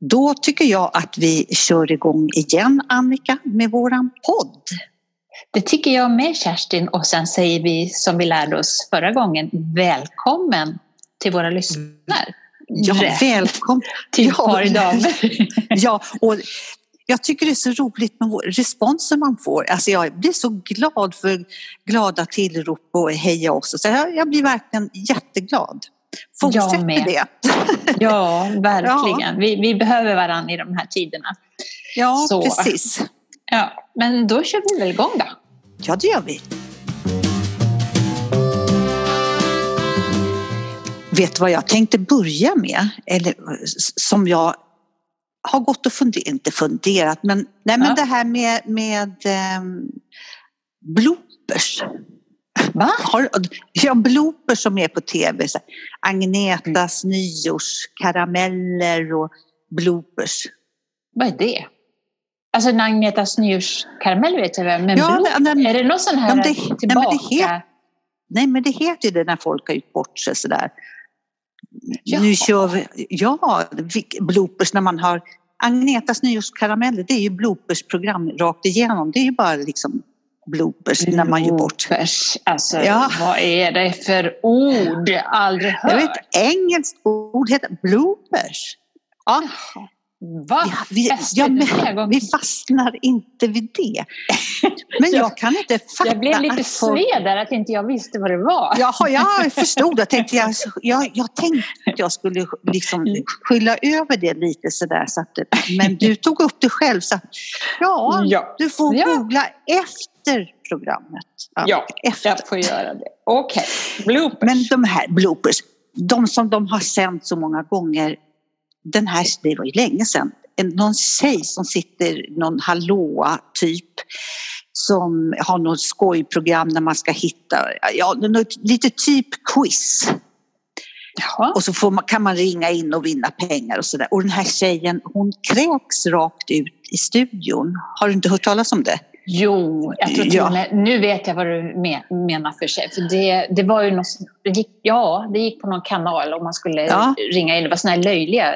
Då tycker jag att vi kör igång igen Annika med våran podd. Det tycker jag med Kerstin och sen säger vi som vi lärde oss förra gången, välkommen till våra lyssnare. Ja, välkommen till ja, par damer. ja, och jag tycker det är så roligt med responsen man får. Alltså jag blir så glad för glada tillrop och heja oss. Så jag blir verkligen jätteglad. Fortsätt med. det. Ja, verkligen. Ja. Vi, vi behöver varandra i de här tiderna. Ja, så, precis. Ja, men då kör vi väl igång då. Ja, det gör vi. Vet du vad jag tänkte börja med? Eller som jag har gått och funderat, inte funderat, men, nej, men ja. det här med, med um, bloopers. Va? Har, ja, bloopers som är på tv. Så Agnetas mm. nyårskarameller och bloopers. Vad är det? Alltså en Agnetas nyårskaramell vet jag väl, men ja, den, är det någon sån här det, tillbaka? Nej men, det het, nej men det heter ju det när folk har gjort bort sig sådär. Jaha. Nu kör vi, ja, bloopers när man har Agnetas nyårskarameller, det är ju bloopersprogram rakt igenom. Det är ju bara liksom bloopers, när man gör bort. Alltså, ja. vad är det för ord? Aldrig hört. Jag vet, engelskt ord heter bloopers. Ja. Va? Vi, ja, men, vi fastnar inte vid det. Men jag kan inte fatta Jag blev lite sved där att inte jag visste vad det var. Jaha, jag förstod. Jag tänkte jag, jag, jag tänkte att jag skulle liksom skylla över det lite sådär. Så att, men du tog upp det själv så att, ja, ja. du får ja. googla efter programmet. Ja, efter. jag får göra det. Okej, okay. bloopers. Men de här bloopers, de som de har sänt så många gånger den här, det var ju länge sedan, någon tjej som sitter, någon hallåa typ, som har något skojprogram när man ska hitta, ja, något, lite typ quiz. Jaha. Och så får man, kan man ringa in och vinna pengar och sådär. Och den här tjejen hon kräks rakt ut i studion. Har du inte hört talas om det? Jo, jag tror ja. nu vet jag vad du menar för sig. För det, det var ju något, det gick, ja, det gick på någon kanal och man skulle ja. ringa in. Det var sådana här löjliga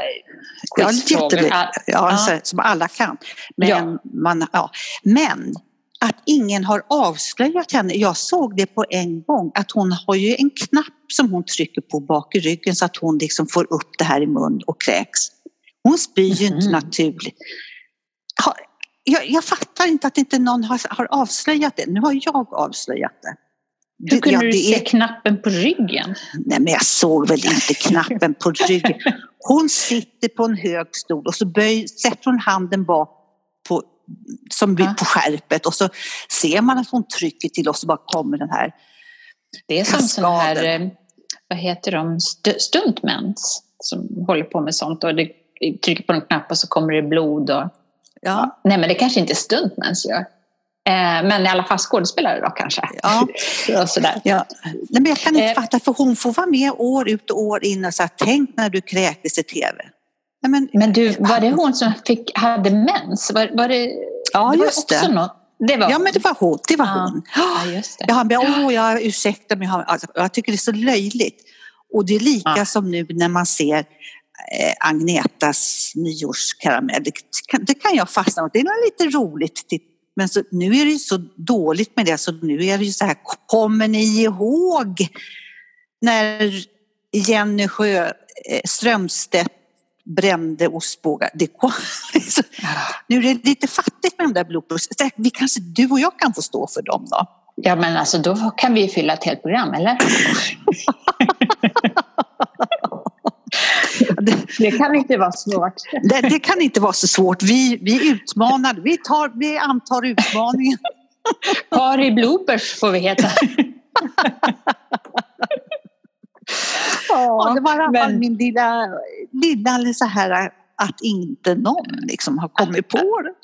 quizfrågor. Ja, ja, ja. som alla kan. Men, ja. Man, ja. Men att ingen har avslöjat henne. Jag såg det på en gång att hon har ju en knapp som hon trycker på bak i ryggen så att hon liksom får upp det här i mun och kräks. Hon spyr ju mm. inte naturligt jag, jag, fattar inte att inte någon har, har avslöjat det. Nu har jag avslöjat det. Hur kunde ja, du se är... knappen på ryggen? Nej, men jag såg väl inte knappen på ryggen. Hon sitter på en hög stol och så böj, sätter hon handen bak på, som ja. på skärpet och så ser man att hon trycker till och så bara kommer den här Det är som sådana här, eh, vad heter de, stuntmens som håller på med sånt och det, trycker på en knapp och så kommer det blod och Ja. Nej, men det kanske inte stuntmans gör. Eh, men i alla fall skådespelare då kanske. Ja. sådär. Ja. Nej, men jag kan inte eh. fatta, för hon får vara med år ut och år in och säga tänk när du kräktes i tv. Nej, men, men du, var det hon som fick, hade mens? Var, var det, ja, det just det. Något, det var ja, men det var hon. Det var ja. hon. Ja, just det. Jag, åh, jag ursäkta mig, alltså, jag tycker det är så löjligt. Och det är lika ja. som nu när man ser Agnetas nyårskaramell. Det kan, det kan jag fastna Det är lite roligt. Men så, nu är det ju så dåligt med det så nu är det ju så här, kommer ni ihåg när Jenny Sjö eh, Strömstedt brände ostbågar. Det kom, nu är det lite fattigt med de där bloopers. Vi kanske, du och jag kan få stå för dem då. Ja men alltså då kan vi fylla ett helt program eller? Det, kan inte vara svårt. Det, det, kan inte vara så svårt. Vi, vi utmanar, vi, tar, vi antar utmaningen. Par i bloopers får vi heta. ja, det var i alla fall min lilla, lilla så här att inte någon liksom har kommit på det.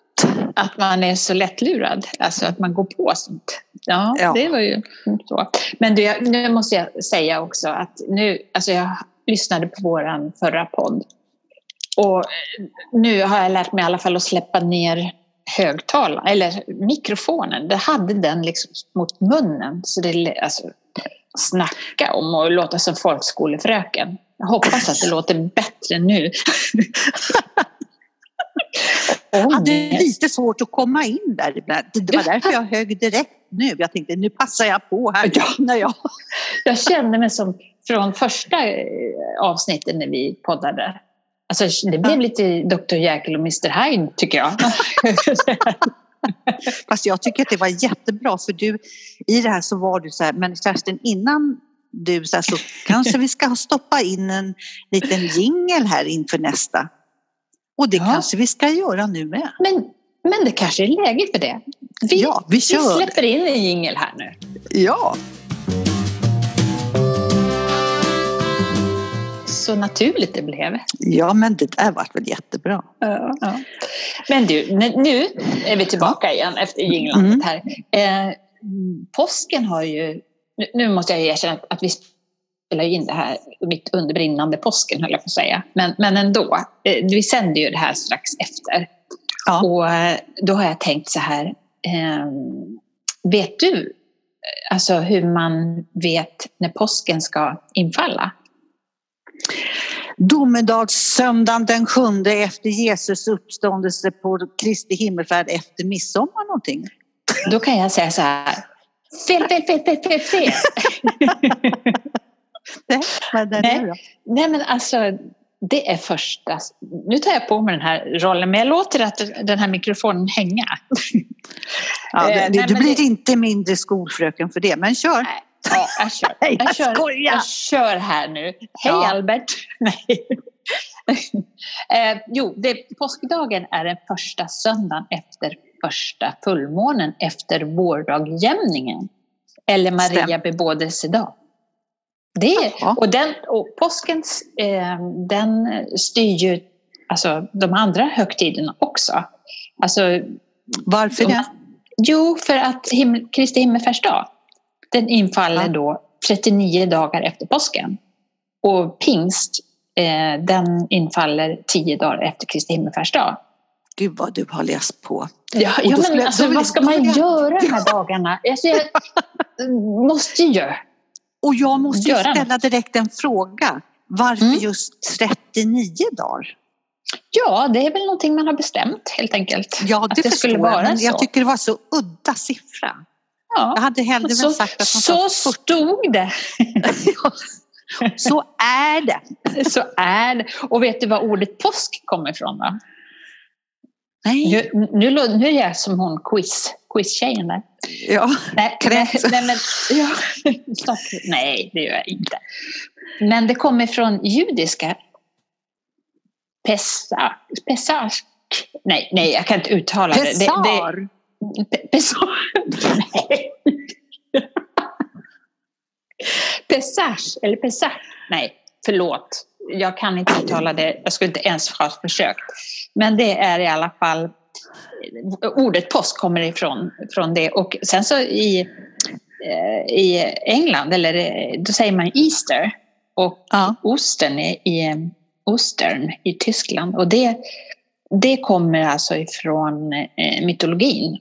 Att man är så lättlurad, alltså att man går på sånt. Ja, ja. det var ju så. Men det, nu måste jag säga också att nu, alltså jag lyssnade på vår förra podd. Och nu har jag lärt mig i alla fall att släppa ner högtalaren, eller mikrofonen. Det hade den liksom mot munnen. Så det, alltså, snacka om och låta som folkskolefröken. Jag hoppas att det låter bättre nu. Jag hade lite svårt att komma in där. Det var därför jag högg direkt nu. Jag tänkte nu passar jag på här. Ja. När jag... jag kände mig som från första eh, avsnittet när vi poddade. Alltså, det blev lite Dr Jekyll och Mr Hyde tycker jag. Fast jag tycker att det var jättebra för du, i det här så var du så här, men Kerstin innan du så, här, så kanske vi ska stoppa in en liten jingel här inför nästa. Och det ja. kanske vi ska göra nu med. Men, men det kanske är läge för det. Vi, ja, vi, vi släpper in en jingel här nu. Ja. Så naturligt det blev. Ja, men det där vart väl jättebra. Ja, ja. Men du, nu är vi tillbaka igen efter jinglandet mm. här. Eh, påsken har ju, nu måste jag erkänna att vi spelar in det här mitt under brinnande påsken höll jag på att säga. Men, men ändå, eh, vi sänder ju det här strax efter. Ja. Och eh, då har jag tänkt så här, eh, vet du alltså hur man vet när påsken ska infalla? Domedagssöndagen den sjunde efter Jesus uppståndelse på Kristi himmelfärd efter midsommar någonting. Då kan jag säga så här. Fel, fel, fel, fel, fel, fel. Nej, men Nej. Nej, men alltså det är första... Nu tar jag på mig den här rollen men jag låter att den här mikrofonen hänga. Ja, det, eh, Nej, du blir det... inte mindre skolfröken för det, men kör. Nej. Ja, jag kör. Jag, kör, jag kör här nu. Hej ja. Albert! Nej. eh, jo, det, påskdagen är den första söndagen efter första fullmånen efter vårdagjämningen. Eller Maria Stäm. bebådelsedag. Det, och, den, och påskens, eh, den styr ju alltså, de andra högtiderna också. Alltså, Varför det? Jo, för att him, Kristi himmelfärdsdag den infaller ja. då 39 dagar efter påsken. Och pingst, eh, den infaller 10 dagar efter Kristi himmelfärdsdag. Gud vad du har läst på. Ja, ja men alltså, vad ska man göra de här dagarna? Alltså, jag måste ju. Och jag måste göra ställa något. direkt en fråga. Varför mm. just 39 dagar? Ja, det är väl någonting man har bestämt helt enkelt. Ja, det, det skulle vara jag, jag tycker det var så udda siffra. Ja. Jag hade hellre så, sagt att Så stod det. så är det. Så är det. Och vet du var ordet påsk kommer ifrån då? Nej. Nu, nu, nu är jag som hon quiz, quiztjejen där. Ja, nej, nej, nej, men, ja, nej, det gör jag inte. Men det kommer från judiska. Pesach. Pesach. Nej, nej, jag kan inte uttala det. Pesar. det, det Pesage, eller Pesach, nej, förlåt. Jag kan inte uttala det, jag skulle inte ens ha försökt. Men det är i alla fall, ordet påsk kommer ifrån från det. Och sen så i, eh, i England, eller eh, då säger man Easter. Och ja. osten är i Ostern i Tyskland. Och det, det kommer alltså ifrån eh, mytologin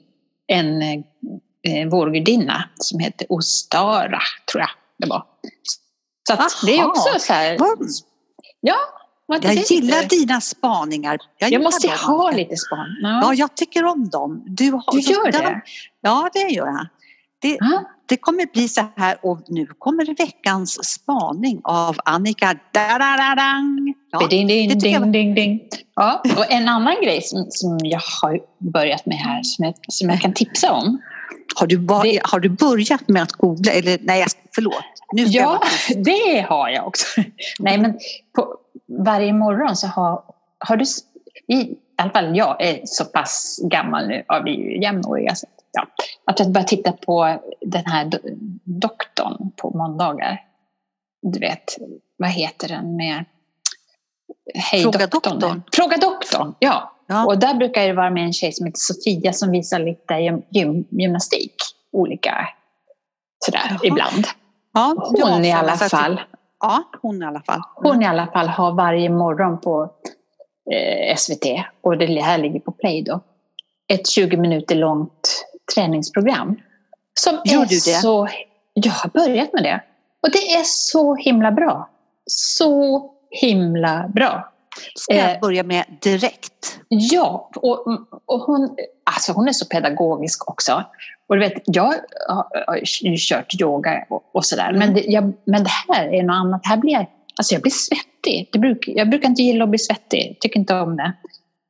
en eh, vårgudinna som hette Ostara, tror jag det var. Så det är också så här... Ja, jag gillar lite. dina spaningar. Jag, jag måste dem. ha lite span. Ja. ja. jag tycker om dem. Du, har, du gör det? Dem. Ja, det gör jag. Det, det kommer bli så här och nu kommer veckans spaning av Annika. Ja, ding, ding, ding, ding, ding. Ja, och en annan grej som, som jag har börjat med här som jag, som jag kan tipsa om. Har du, bara, det, har du börjat med att googla? Eller nej, förlåt. Nu ja, det har jag också. nej, men på, varje morgon så har, har du... I, I alla fall jag är så pass gammal nu, ja, vi är ju jämnåriga. Så ja, att jag börjar titta på den här do doktorn på måndagar. Du vet, vad heter den med Hej Fråga doktorn. doktorn. Fråga doktorn, ja. ja. Och där brukar det vara med en tjej som heter Sofia som visar lite gym, gymnastik. Olika sådär Jaha. ibland. Ja, hon i alla fall. Ja, hon i alla fall. Hon i alla fall har varje morgon på eh, SVT och det här ligger på Play då. Ett 20 minuter långt träningsprogram. Som Gör är du det? Så, jag har börjat med det. Och det är så himla bra. Så himla bra. ska jag eh, börja med direkt. Ja, och, och hon, alltså hon är så pedagogisk också. Och du vet, jag har ju kört yoga och, och sådär, mm. men, det, jag, men det här är något annat. Här blir jag, alltså jag blir svettig. Det bruk, jag brukar inte gilla att bli svettig, tycker inte om det.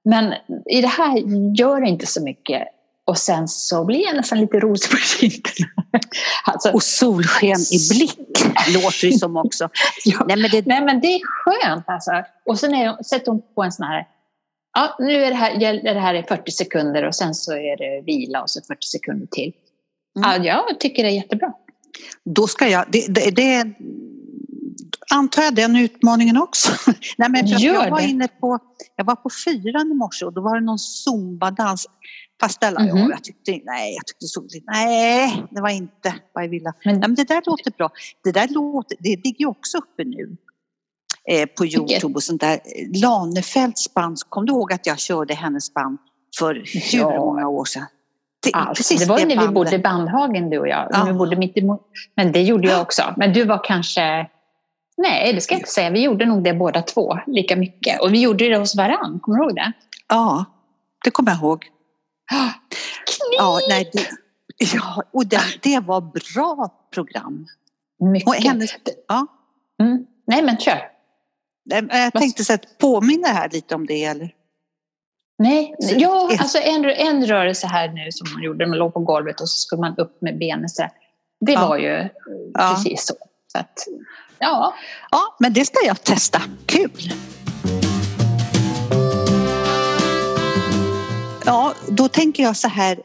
Men i det här gör det inte så mycket. Och sen så blir jag nästan lite rosig på kinderna. Alltså, och solsken i blick låter det som också. ja. nej, men det... nej men det är skönt alltså. Och sen är, sätter hon på en sån här Ja, nu är det här, det här är 40 sekunder och sen så är det vila och så 40 sekunder till. Mm. Ja, jag tycker det är jättebra. Då ska jag, det, det, det antar jag den utmaningen också. Nej, men jag, var inne på, jag var på fyran i morse och då var det någon zumbadans. Fast alla mm -hmm. jag tyckte, nej, jag tyckte så, nej, det var inte vad jag ville. Men, nej, men det där låter bra. Det där låter, det ligger ju också uppe nu eh, på Youtube och sånt där. Lanefeldts band, kom du ihåg att jag körde hennes band för hur ja. många år sedan? Det, alltså, det var ju när bandet. vi bodde i Bandhagen du och jag. Ja. Vi bodde mitt emot. Men det gjorde jag också. Men du var kanske Nej, det ska jag inte säga. Vi gjorde nog det båda två, lika mycket. Och vi gjorde det hos varann, kommer du ihåg det? Ja, det kommer jag ihåg. Ja, nej, det, ja, och det, det var bra program. Mycket. Och hennes, ja. Mm. Nej, men kör. Jag tänkte så att påminna här lite om det, eller? Nej, ja, alltså en, en rörelse här nu som man gjorde, man låg på golvet och så skulle man upp med benen så Det ja. var ju ja. precis så. så att, ja. ja, men det ska jag testa. Kul! Ja, då tänker jag så här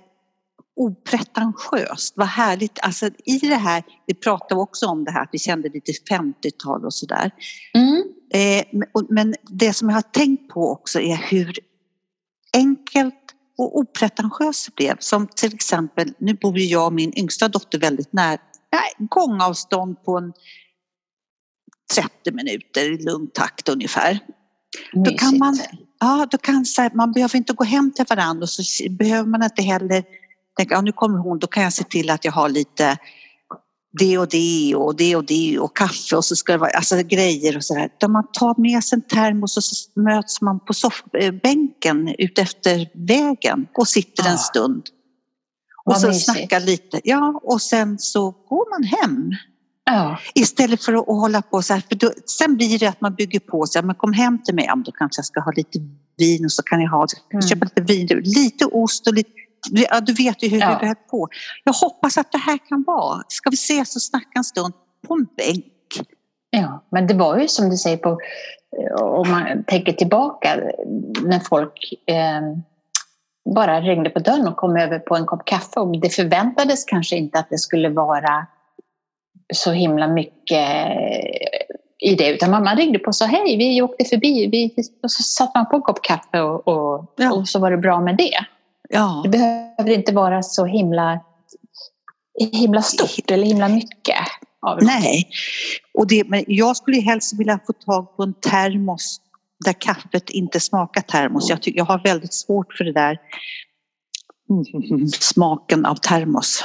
opretentiöst, vad härligt. Alltså i det här, vi pratade också om det här att vi kände lite 50-tal och sådär. Mm. Eh, men det som jag har tänkt på också är hur enkelt och opretentiöst det blev. Som till exempel, nu bor ju jag och min yngsta dotter väldigt nära, gångavstånd på en 30 minuter i lugn takt ungefär. Då kan man, ja, då kan så här, man behöver inte gå hem till varandra och så behöver man inte heller tänka, ja, nu kommer hon, då kan jag se till att jag har lite det och det och det och det och kaffe och så ska det vara alltså, grejer och sådär. Där man tar med sig en termos och så möts man på bänken utefter vägen och sitter en stund. Och så snackar lite, ja och sen så går man hem. Ja. Istället för att hålla på så här, för då, sen blir det att man bygger på sig, men kom hem till mig, ja, då kanske jag ska ha lite vin och så kan jag ha, mm. köpa lite vin, lite ost och lite Ja, du vet ju hur ja. vi höll på. Jag hoppas att det här kan vara, ska vi ses och snacka en stund på en bänk? Ja, men det var ju som du säger, på, eh, om man tänker tillbaka, när folk eh, bara ringde på dörren och kom över på en kopp kaffe och det förväntades kanske inte att det skulle vara så himla mycket i det utan man ringde på och sa hej, vi åkte förbi vi, och så satte man på en kopp kaffe och, och, ja. och så var det bra med det. Ja. Det behöver inte vara så himla, himla stort eller himla mycket. Nej, och det, men jag skulle helst vilja få tag på en termos där kaffet inte smakar termos. Jag, tycker, jag har väldigt svårt för det där mm, smaken av termos.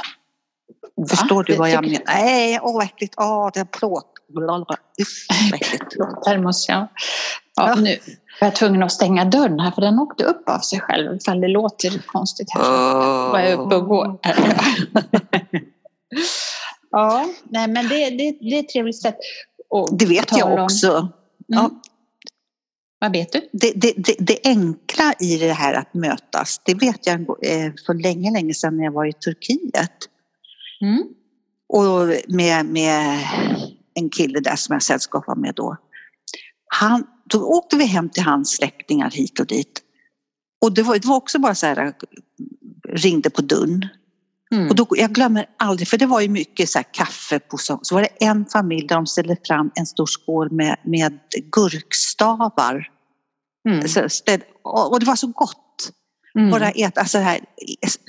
Förstår du vad jag menar? Nej, åh äckligt, åh det är plåt. Termos, ja. ja. Nu var jag tvungen att stänga dörren här för den åkte upp av sig själv ifall det låter konstigt här. Oh. var jag uppe och går. ja, nej men det, det, det är ett trevligt sätt att Det vet jag också. Om. Ja. Mm. Vad vet du? Det, det, det, det, enkla i det här att mötas, det vet jag eh, för länge, länge sedan när jag var i Turkiet. Mm. Och med, med en kille där som jag sällskapade med då. Han, då åkte vi hem till hans släktingar hit och dit. Och det var, det var också bara så här, ringde på dörren. Mm. Och då, jag glömmer aldrig, för det var ju mycket så kaffe på så, så var det en familj där de ställde fram en stor skål med, med gurkstavar. Mm. Så, och det var så gott. Mm. Bara äta, alltså här,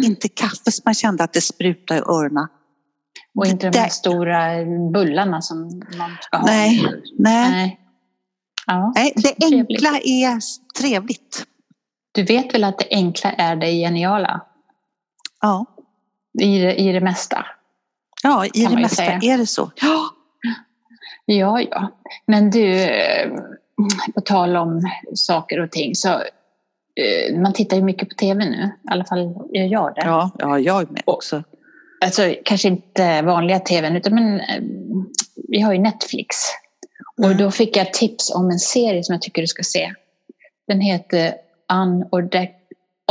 inte kaffe som man kände att det sprutade i öronen. Och inte de här stora bullarna som man ska ha. Nej, nej. nej. Ja, Nej, det trevligt. enkla är trevligt. Du vet väl att det enkla är det geniala? Ja. I det, i det mesta? Ja, i det mesta säga. är det så. Ja. ja, ja. Men du, på tal om saker och ting, så eh, man tittar ju mycket på tv nu. I alla fall jag gör det. Ja, ja jag med också. Alltså kanske inte vanliga tvn, utan men, eh, vi har ju Netflix. Mm. Och då fick jag tips om en serie som jag tycker du ska se. Den heter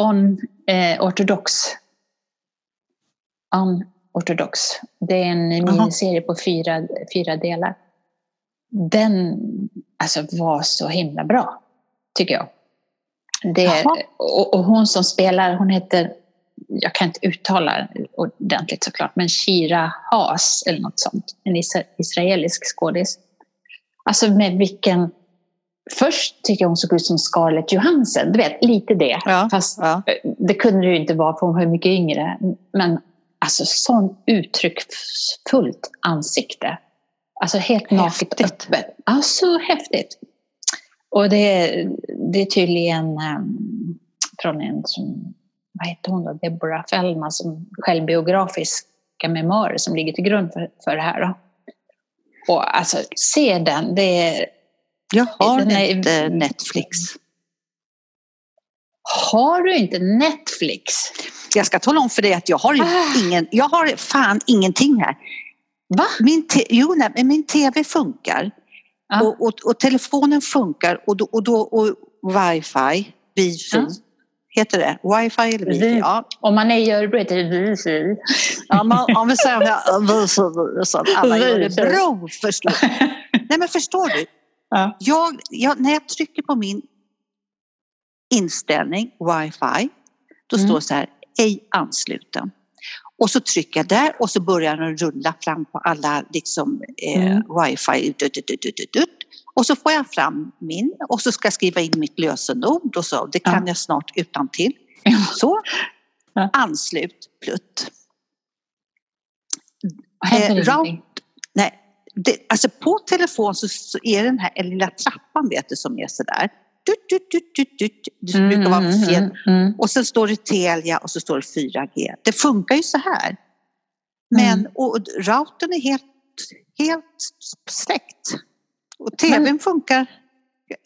Unorthodox. Unorthodox. Det är en miniserie på fyra, fyra delar. Den alltså, var så himla bra, tycker jag. Det, och, och, hon som spelar, hon heter, jag kan inte uttala ordentligt såklart, men Shira Haas eller något sånt. En israelisk skådis. Alltså med vilken... Först tycker jag hon såg ut som Scarlett Johansson, du vet, lite det. Ja, Fast ja. det kunde det ju inte vara för hon var mycket yngre. Men alltså sån uttrycksfullt ansikte. Alltså helt naket öppet. Alltså häftigt. Och det, det är tydligen um, från en som, vad heter hon då, Deborah Fellman, som självbiografiska memoarer som ligger till grund för, för det här. Då. Och alltså, se den, det är... Jag har är, inte Netflix. Har du inte Netflix? Jag ska tala om för dig att jag har, ah. ingen, jag har fan ingenting här. Va? Min, jo, nej, min tv funkar. Ah. Och, och, och, telefonen funkar och, då, och, då, och wifi, wifi. Ah. Heter det? Wifi eller wifi? Ja. Om man är i Örebro heter det wifi. Ja, man, om vi säger wifi att alla i Örebro förstår. Nej men förstår du? Ja. Jag, jag, när jag trycker på min inställning, wifi, då mm. står det så här, ej ansluten. Och så trycker jag där och så börjar den rulla fram på alla liksom, eh, mm. wifi. Dut, dut, dut, och så får jag fram min och så ska jag skriva in mitt lösenord och så. Det kan ja. jag snart utan till. Så, ja. anslut, plutt. Eh, nej, det, alltså på telefon så, så är den här lilla trappan vet du som är sådär. Dut, dut, dut, dut. Det mm, brukar vara mm, fel. Mm, mm. Och sen står det Telia och så står det 4G. Det funkar ju så här. Men mm. och, routern är helt, helt släckt. Och tvn Men, funkar.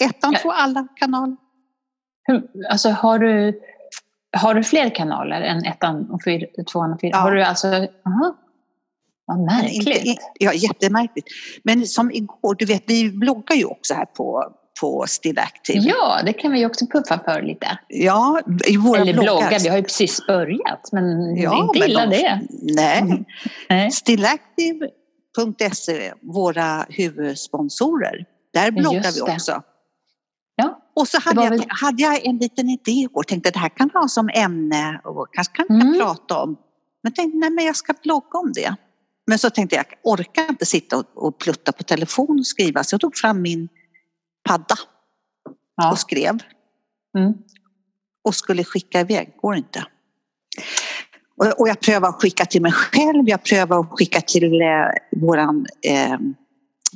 Ettan får alla kanaler. Alltså har du, har du fler kanaler än ettan och fyr, tvåan och fyran? Ja. Har du alltså, aha. Vad märkligt. Ja, jättemärkligt. Men som igår, du vet vi bloggar ju också här på, på Still Active. Ja, det kan vi också puffa för lite. Ja, i våra Eller bloggar. bloggar, vi har ju precis börjat men ja, inte illa de, det. Nej. nej. Stillactive.se, våra huvudsponsorer, där bloggar vi också. Ja, och så hade, väl... jag, hade jag en liten idé och tänkte att det här kan ha som ämne och kanske kan mm. prata om. Men tänkte nej men jag ska blogga om det. Men så tänkte jag, jag orkar inte sitta och, och plutta på telefon och skriva så jag tog fram min padda ja. och skrev. Mm. Och skulle skicka iväg, går inte. Och, jag prövade att skicka till mig själv, jag prövade att skicka till eh, våran eh,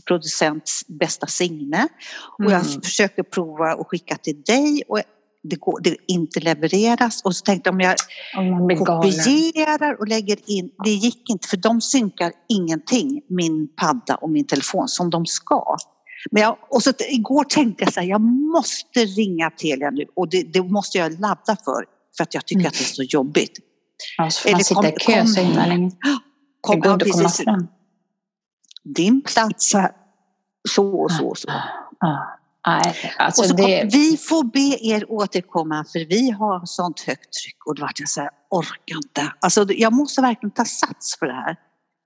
producents bästa Signe. Och jag mm. försökte prova att skicka till dig och det, går, det inte levereras. Och så tänkte jag om jag kopierar och lägger in, det gick inte för de synkar ingenting, min padda och min telefon som de ska. Men jag, och så igår tänkte jag så här, jag måste ringa Telia nu och det, det måste jag ladda för, för att jag tycker mm. att det är så jobbigt. Ja, så får man sitta i kö så himla länge. Kom, det går inte att komma fram. Din plats här. Så och så och så. Ja. Nej, alltså och så det... kom, vi får be er återkomma för vi har sånt högt tryck och då vart jag så här, orkar inte. Alltså jag måste verkligen ta sats för det här.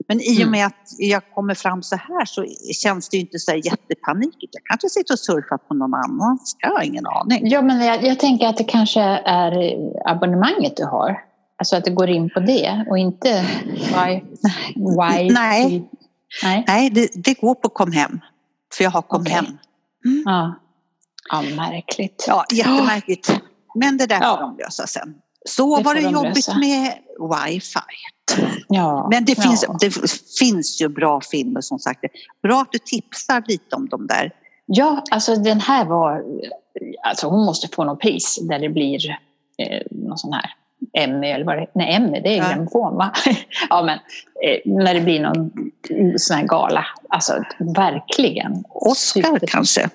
Men i och mm. med att jag kommer fram så här så känns det ju inte så jättepanik. Jag kanske sitter och surfar på någon annan, jag har ingen aning. Ja, men jag, jag, tänker att det kanske är abonnemanget du har. Alltså att det går in på det och inte why, why Nej, Nej. Nej det, det, går på kom hem. För jag har kom okay. hem. Mm. Ja. ja, märkligt. Ja, jättemärkligt. Men det där får ja. de lösa sen. Så det var det jobbigt lösa. med wifi. Ja, Men det finns, ja. det finns ju bra filmer som sagt. Bra att du tipsar lite om dem där. Ja, alltså den här var... Alltså hon måste få något pris där det blir eh, någon sån här Emmy eller vad det Nej, Emmy det är ju ja. va? ja men eh, när det blir någon sån här gala. Alltså verkligen. Oscar kanske?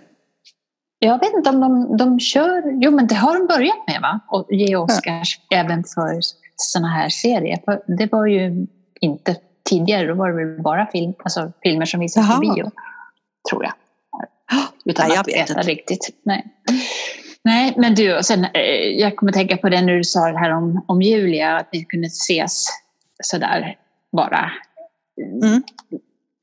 Jag vet inte om de, de kör... Jo, men det har de börjat med, va? Och ge Oscars ja. även för sådana här serier. Det var ju inte tidigare. Då var det väl bara film, alltså filmer som visades på bio, tror jag. Utan Nej, jag vet inte riktigt. Nej. Nej, men du, sen, eh, jag kommer tänka på det när du sa det här om, om Julia, att vi kunde ses sådär bara. Mm.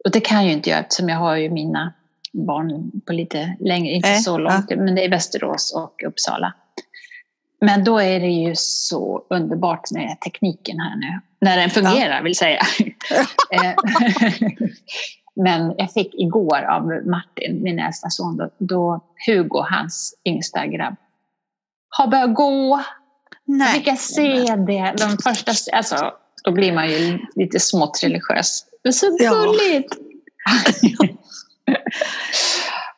Och det kan jag ju inte göra eftersom jag har ju mina barn på lite längre, inte äh, så långt, ja. men det är Västerås och Uppsala. Men då är det ju så underbart med tekniken här nu. När den fungerar ja. vill säga. Men jag fick igår av Martin, min äldsta son, då, då Hugo, hans yngsta grabb, har börjat gå. Nej. Fick jag se det. De första, alltså, då blir man ju lite smått religiös. Det är så gulligt! Ja.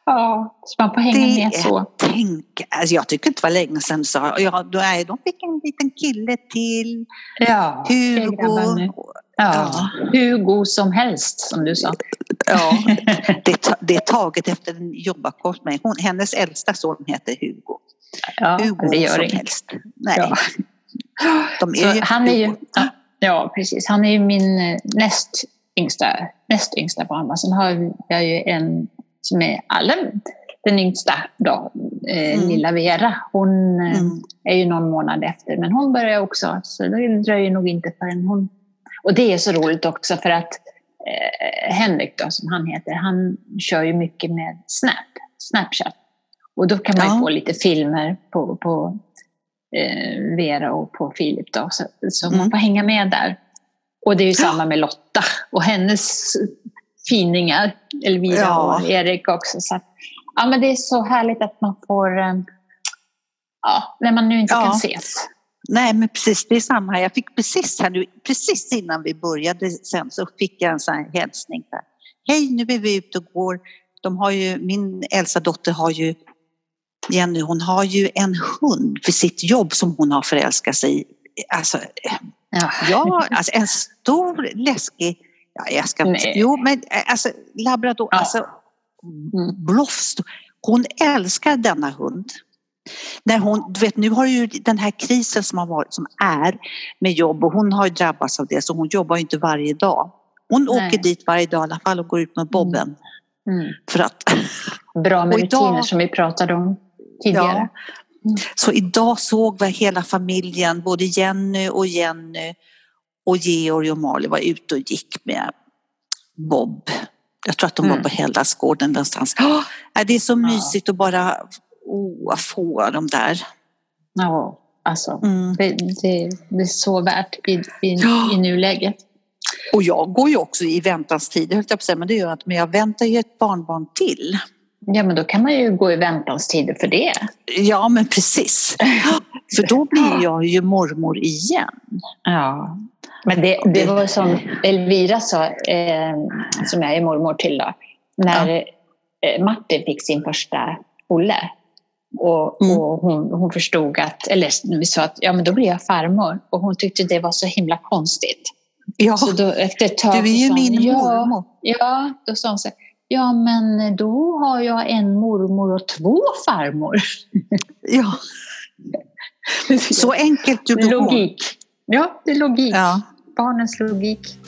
Ja, så man får hänga med så. Tänk, alltså jag tycker inte det var länge sedan sa, ja, då är, de fick en liten kille till. Ja, Hugo. Ja, ja. Hugo som helst som du sa. Ja, det, det är taget efter en hon, Hennes äldsta son heter Hugo. Ja, Hugo det gör som inget. helst. Nej. Ja. De är ju han är ju, ja, precis. Han är ju min eh, näst yngsta, näst yngsta barn. Sen har jag ju en som är alla, den yngsta då, eh, mm. lilla Vera, hon eh, mm. är ju någon månad efter, men hon börjar också, så det dröjer nog inte förrän hon... Och det är så roligt också för att eh, Henrik då, som han heter, han kör ju mycket med Snap, Snapchat. Och då kan man ja. få lite filmer på, på eh, Vera och på Filip då, så, så mm. man får hänga med där. Och det är ju samma med Lotta och hennes finingar, Elvira ja. och Erik också. Så att, ja, men det är så härligt att man får, eh, ja, när man nu inte ja. kan ses. Nej, men precis, det är samma här. Jag fick precis här nu, precis innan vi började sen så fick jag en sån här hälsning. Där. Hej, nu är vi ute och går. De har ju, min äldsta dotter har ju, Jenny, hon har ju en hund för sitt jobb som hon har förälskat sig i. Alltså, ja. ja, alltså en stor läskig Ja, jag ska inte. Jo, men alltså labrador, ja. alltså mm. Hon älskar denna hund. När hon, du vet, nu har ju den här krisen som har varit, som är med jobb och hon har ju drabbats av det så hon jobbar ju inte varje dag. Hon Nej. åker dit varje dag i alla fall och går ut med bobben. Mm. Mm. För att, Bra med idag, rutiner som vi pratade om tidigare. Ja, mm. så idag såg vi hela familjen, både Jenny och Jenny och Georg och Malin var ute och gick med Bob. Jag tror att de mm. var på Hellasgården någonstans. Oh, det är så mysigt att bara oh, få dem där. Ja, alltså mm. det, det, det, är så värt i, i, i nuläget. Och jag går ju också i väntans tid, höll jag på att säga, men det gör jag inte. Men jag väntar ju ett barnbarn till. Ja, men då kan man ju gå i väntans tider för det. Ja, men precis. För då blir jag ju mormor igen. Ja, men det, det var som Elvira sa, eh, som jag är mormor till då, när ja. Eh, Martin fick sin första Olle. Och, mm. och hon, hon, förstod att, eller vi sa att ja, men då blir jag farmor. Och hon tyckte det var så himla konstigt. Ja, så då, efter ett tag, du är ju min mormor. Ja, då sa hon så här, ja men då har jag en mormor och två farmor. Ja. Så enkelt du Logik. Ja, det är logik. Ja barnens logik.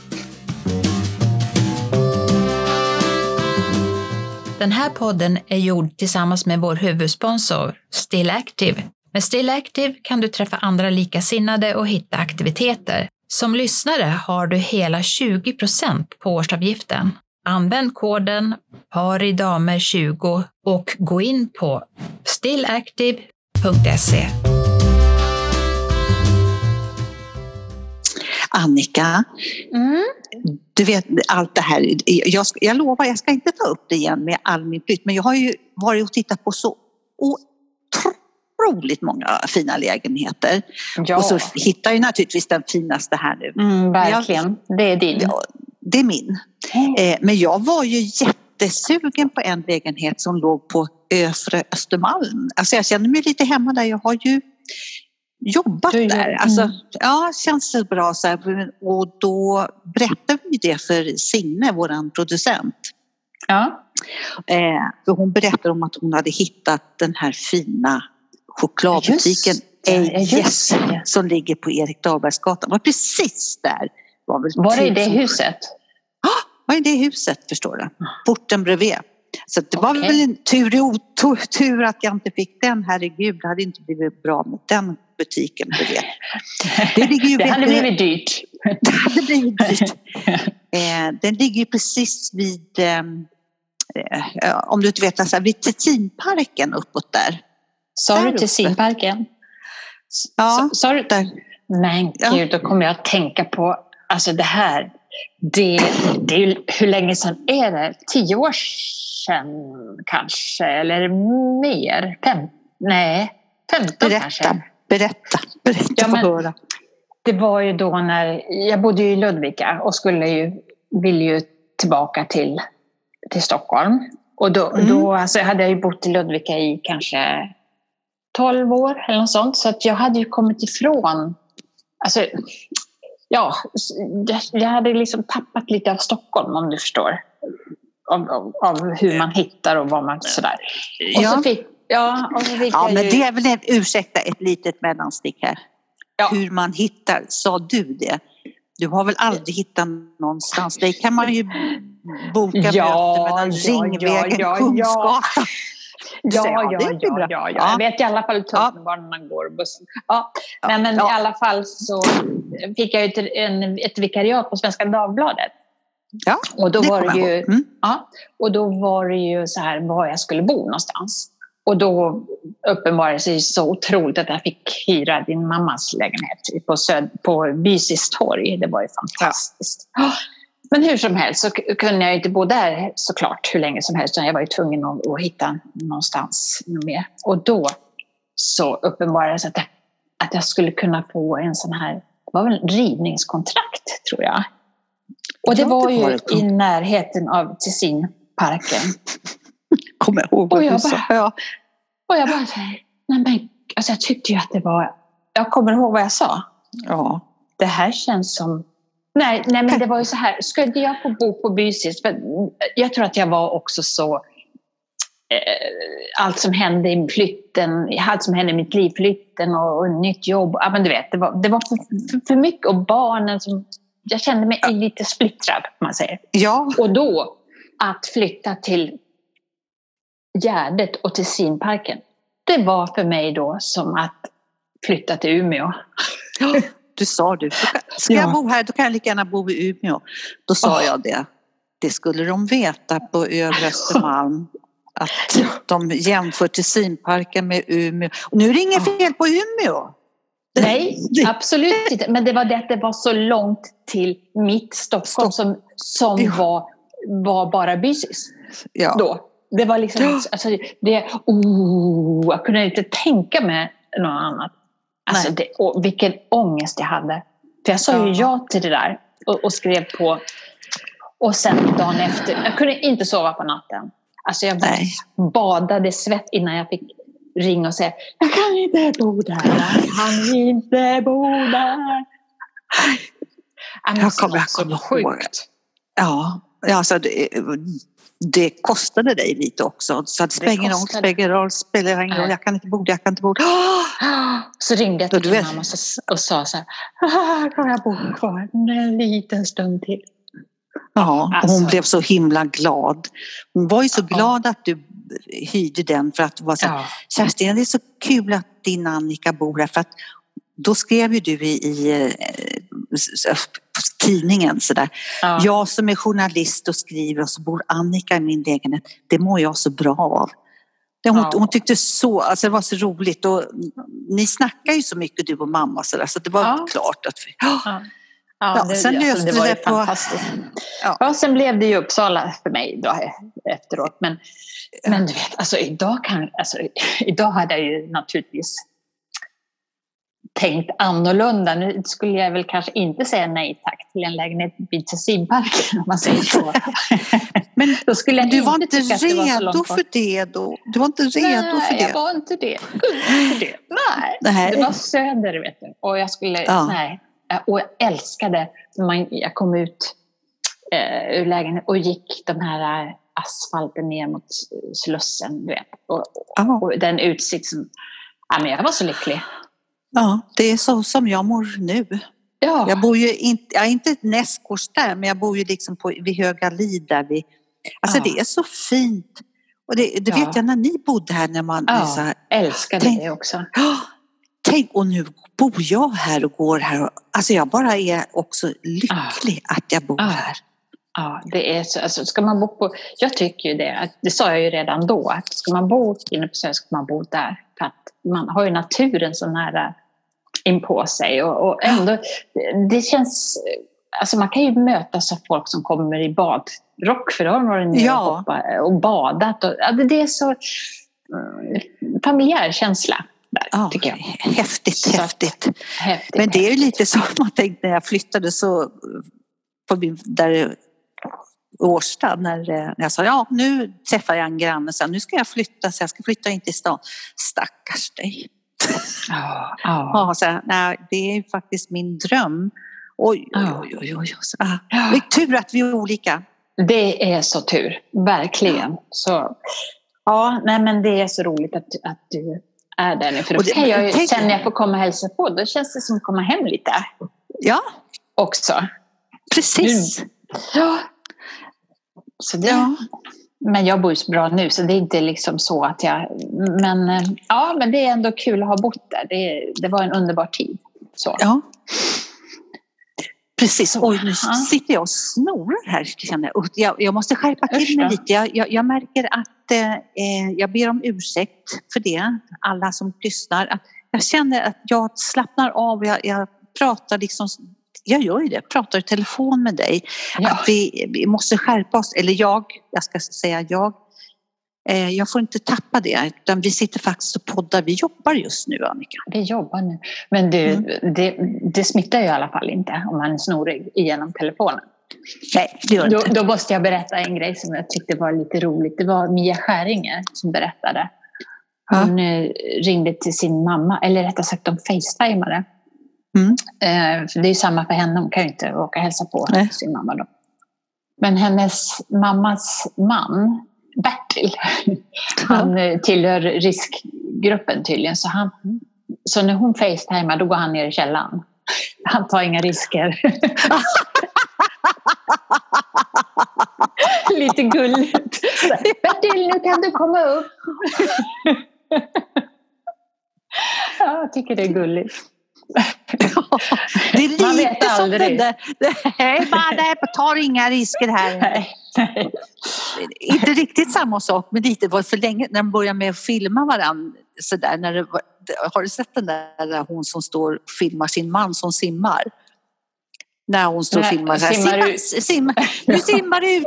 Den här podden är gjord tillsammans med vår huvudsponsor Still Active. Med Still Active kan du träffa andra likasinnade och hitta aktiviteter. Som lyssnare har du hela 20% på årsavgiften. Använd koden paridamer20 och gå in på stillactive.se. Annika, mm. du vet allt det här. Jag, jag lovar, jag ska inte ta upp det igen med all min flytt, men jag har ju varit och tittat på så otroligt många fina lägenheter. Ja. Och så hittar jag naturligtvis den finaste här nu. Mm, verkligen, jag, det är din. Ja, det är min. Mm. Eh, men jag var ju jättesugen på en lägenhet som låg på Övre Östermalm. Alltså jag känner mig lite hemma där. Jag har ju jobbat där. Alltså, mm. Ja, känns det bra så här. Och då berättade vi det för Signe, vår producent. Ja. Eh, hon berättade om att hon hade hittat den här fina chokladbutiken Ejes som ligger på Erik Dahlbergsgatan. var precis där. Var, väl var det i det huset? Ja, ah, var i det huset förstår du. Porten bredvid. Så det var okay. väl en tur i otur tur att jag inte fick den. Herregud, det hade inte blivit bra med den butiken bredvid. Det, ligger ju det hade blivit dyrt. det hade blivit dyrt. Eh, den ligger ju precis vid, ehm, eh, om du inte vet, alltså, vid Tessinparken uppåt där. Sa du Tessinparken? Ja, sa du? Där. Men gud, då kommer jag att tänka på, alltså det här, det, det är ju, hur länge sedan är det? Tio år sedan kanske, eller mer? Fem, nej, femton kanske? Berätta, berätta, ja, men, höra. Det var ju då när, jag bodde i Ludvika och skulle ju, ville ju tillbaka till, till Stockholm. Och då, mm. då alltså, hade jag ju bott i Ludvika i kanske 12 år eller något sånt. Så att jag hade ju kommit ifrån, alltså, ja, jag hade liksom tappat lite av Stockholm om du förstår. Av, av, av hur man hittar och vad man sådär. Och ja. så fick, ja, ja men ju... det är väl, en, ursäkta ett litet mellanstick här. Ja. Hur man hittar, sa du det? Du har väl aldrig hittat någonstans? Det kan man ju boka ja, möte mellan ja, Ringvägen ja, ja, Kungsgatan. Ja, ja, ja, ja, ja, ja. Jag vet i alla fall hur tunnelbanorna ja. går bussen. Ja. Men, men i alla fall så fick jag ett, en, ett vikariat på Svenska Dagbladet. Ja, och då det var det ju, mm. ja, Och då var det ju så här var jag skulle bo någonstans. Och då uppenbarade sig så otroligt att jag fick hyra din mammas lägenhet på, Söd, på Bysis torg. Det var ju fantastiskt. Ja. Men hur som helst så kunde jag inte bo där såklart hur länge som helst. Jag var ju tvungen att, att hitta någonstans mer. Och då så uppenbarade det sig att, att jag skulle kunna få en sån här, det var väl rivningskontrakt tror jag. Och det var ju i närheten av Tessinparken. Kommer jag ihåg vad du sa. Ja. Och jag bara, nej men alltså jag tyckte ju att det var, jag kommer ihåg vad jag sa. Ja. Det här känns som Nej, nej, men det var ju så här, skulle jag få bo på Bysis, för jag tror att jag var också så eh, allt som hände i flytten, allt som hände i mitt liv, flytten och, och nytt jobb. Ja, men du vet, det var, det var för, för, för mycket och barnen som... Jag kände mig lite splittrad, man säger. Ja. Och då, att flytta till Gärdet och till Sinparken, det var för mig då som att flytta till Umeå. Ja. Du sa du, ska jag bo här då kan jag lika gärna bo i Umeå. Då sa oh. jag det. Det skulle de veta på Övre Östermalm. Att de jämför Tessinparken med Umeå. Och nu är det inget fel på Umeå. Nej, absolut inte. Men det var det att det var så långt till mitt Stockholm som, som var, var bara bysis. Ja. Då. Det var liksom, alltså, det, oh, jag kunde inte tänka mig något annat. Alltså det, och vilken ångest jag hade. För jag sa ju ja till det där och, och, skrev på. Och sen dagen efter, jag kunde inte sova på natten. Alltså jag Nej. badade svett innan jag fick ringa och säga Jag kan inte bo där, jag kan inte bo där. Jag kommer, jag kommer ihåg. Ja, alltså det, det kostade dig lite också. Så det spelar ingen roll, spelar ingen roll, spelar ingen roll, jag kan inte bo jag kan inte bo där. Så ringde jag till din mamma och sa så här, kan jag bo kvar en liten stund till? Ja, alltså. hon blev så himla glad. Hon var ju så glad att du hyrde den för att du var så ja. Kerstin, det är så kul att din Annika bor här för att då skrev ju du i, i eh, tidningen sådär. Ja. Jag som är journalist och skriver och så bor Annika i min lägenhet. Det mår jag så bra av. Hon, ja. hon tyckte så, alltså det var så roligt och ni snackar ju så mycket du och mamma så, där, så det var ja. klart att vi, ja. Ja, det, sen löste det, var det på... Ja. ja, sen blev det ju Uppsala för mig då efteråt. Men, men du vet, alltså idag, kan, alltså, idag hade jag ju naturligtvis tänkt annorlunda. Nu skulle jag väl kanske inte säga nej tack till en lägenhet vid Tessinparken om man säger så. Men då skulle jag du var inte redo för det då? Du var inte redo nej, för det? jag var inte det. Inte det. Nej. nej, det var söder vet du. Och jag skulle, ja. nej. Och jag älskade när jag kom ut eh, ur lägenheten och gick de här asfalten ner mot Slussen. Vet. Och, och, och den utsikt som... Ja, men jag var så lycklig. Ja, det är så som jag mår nu. Ja. Jag bor ju inte, jag är inte nästgårds där, men jag bor ju liksom på, vid Höga Lid där vi, Alltså ja. det är så fint. Och det, det vet jag när ni bodde här när man... Ja, så här, älskade tänk, det också. Tänk, och nu bor jag här och går här. Och, alltså jag bara är också lycklig att jag bor här. Ja, det är så. Alltså, ska man bo på, jag tycker ju det, att, det sa jag ju redan då, att ska man bo inne på Söder ska man bo där. För att man har ju naturen så nära inpå sig och, och ändå, det känns, alltså man kan ju mötas av folk som kommer i badrock för då har de varit nere ja. och, och badat. Och, ja, det är så mm, familjär känsla. Där, ja, tycker jag. Häftigt, så, häftigt. häftigt. Men det är ju lite så man tänkte när jag flyttade så på min, där Årsta när, när jag sa ja nu träffar jag en granne så nu ska jag flytta så jag ska flytta in till stan. Stackars dig. Ja, ja. så, nej, det är faktiskt min dröm. Oj, oj, oj. oj, oj. Så, ah. Det är tur att vi är olika. Det är så tur, verkligen. Så, ja, nej, men det är så roligt att, att du är där nu. För då det, kan jag tänk... sen när jag får komma och hälsa på, då känns det som att komma hem lite. Ja. Också. Precis. Ja. Så det, ja. Men jag bor ju så bra nu så det är inte liksom så att jag... Men, eh, ja, men det är ändå kul att ha bott där. Det, det var en underbar tid. Så. Ja. Precis. Oj, nu sitter jag och snorar här känner jag. jag. Jag måste skärpa till mig lite. Jag, jag, jag märker att eh, jag ber om ursäkt för det, alla som lyssnar. jag känner att jag slappnar av. Jag, jag pratar liksom jag gör ju det, pratar i telefon med dig. Ja. Att vi, vi måste skärpa oss, eller jag, jag ska säga jag. Eh, jag får inte tappa det, utan vi sitter faktiskt och poddar. Vi jobbar just nu, Annika. Vi jobbar nu. Men du, mm. det, det smittar ju i alla fall inte om man är snorig genom telefonen. Nej, det gör då, inte. Då måste jag berätta en grej som jag tyckte var lite roligt. Det var Mia Skäringer som berättade. Hon ja. ringde till sin mamma, eller rättare sagt de facetimade. Mm. Eh, det är samma för henne, hon kan ju inte åka och hälsa på Nej. sin mamma då. Men hennes mammas man, Bertil, han eh, tillhör riskgruppen tydligen. Så, han, så när hon facetimar då går han ner i källaren. Han tar inga risker. Lite gulligt. Bertil, nu kan du komma upp. ja, jag tycker det är gulligt. Ja, det är lite Man vet som den där, nej, bara, nej, tar inga risker här. Nej, nej. Inte riktigt samma sak, men lite var för länge när de börjar med att filma varandra sådär. När det, har du sett den där hon som står och filmar sin man som simmar? När hon står och filmar så här, simmar, simma, simma, du simmar ut,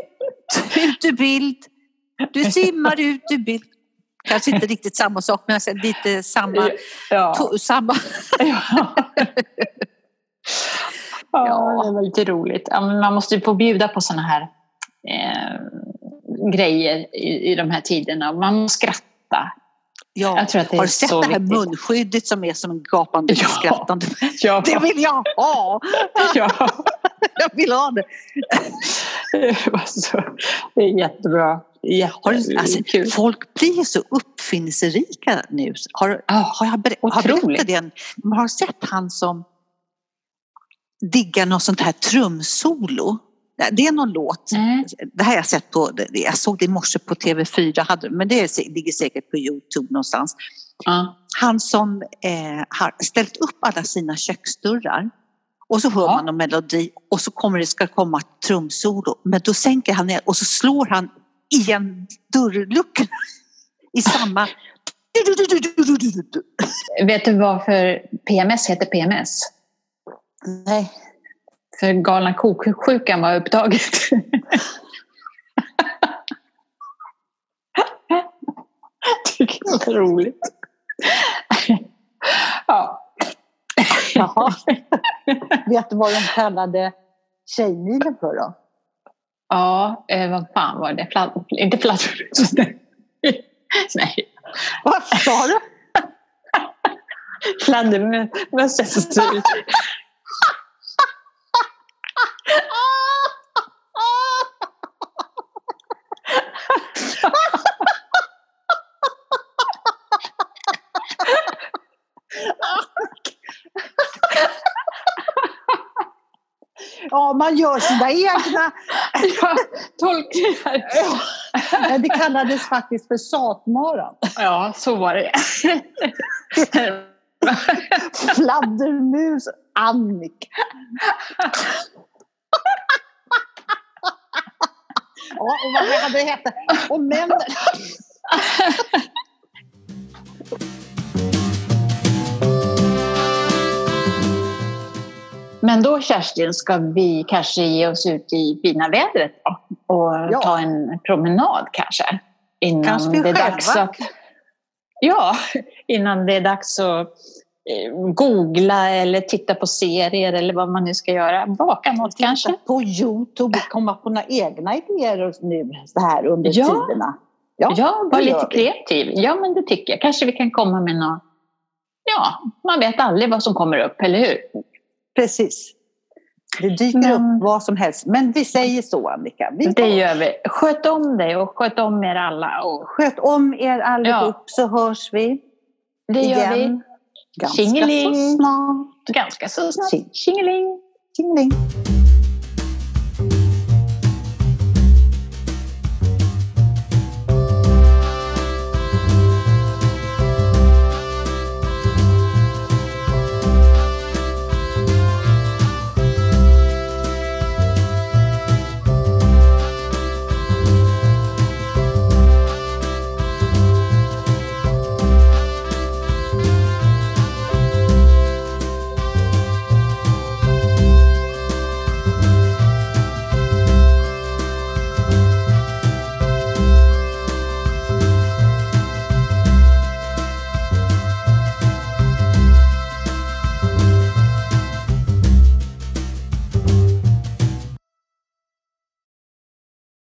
ut ur bild, du simmar ut ur bild. Kanske inte riktigt samma sak men alltså lite samma. Ja. To, samma. ja. ja, det var lite roligt. Man måste ju få bjuda på sådana här eh, grejer i, i de här tiderna. Man måste skratta. Ja. Jag tror att det har du sett det här viktigt. munskyddet som är som en gapande ja. skrattande? Ja. Det vill jag ha! Ja. jag vill ha det. det är jättebra. Har du, alltså, folk blir så uppfinningsrika nu. Har, har jag ber, har berättat det? Man har sett han som diggar något sånt här trumsolo. Det är någon låt. Mm. Det här har jag sett på, jag såg det i morse på TV4, men det ligger säkert på Youtube någonstans. Mm. Han som eh, har ställt upp alla sina köksdörrar och så hör ja. man någon melodi och så kommer det ska komma ett trumsolo. Men då sänker han ner och så slår han igen dörrluckan i samma... Vet du varför PMS heter PMS? Nej. För galna ko-sjukan var upptaget. Tycker jag är roligt. ja. Jaha. Vet du vad de kallade Tjejmilen för då? Ja, eh, vad fan var det? Fladd, inte fladdermus. Nej. Vad sa du? Fladdermöss. Man gör sina egna ja, tolkningar. Ja. Det kallades faktiskt för satmaran. Ja, så var det. Fladdermus Annika. Ja, och vad hade det hetat? Och män... Men då Kerstin ska vi kanske ge oss ut i fina vädret då, och ja. ta en promenad kanske. Innan kanske det är själva. dags att, Ja, innan det är dags att eh, googla eller titta på serier eller vad man nu ska göra. Baka något titta kanske. på Youtube komma på några egna idéer nu så här under ja. tiderna. Ja, ja var lite kreativ. Ja, men det tycker jag. Kanske vi kan komma med något. Ja, man vet aldrig vad som kommer upp, eller hur? Precis. Det dyker men, upp vad som helst. Men vi säger så Annika. Vi det gör vi. Sköt om dig och sköt om er alla. Och... Sköt om er allihop ja. så hörs vi. Det igen. gör vi. Ganska Tjingeling. så snart. Ganska så snart. Tjingeling. Tjingeling.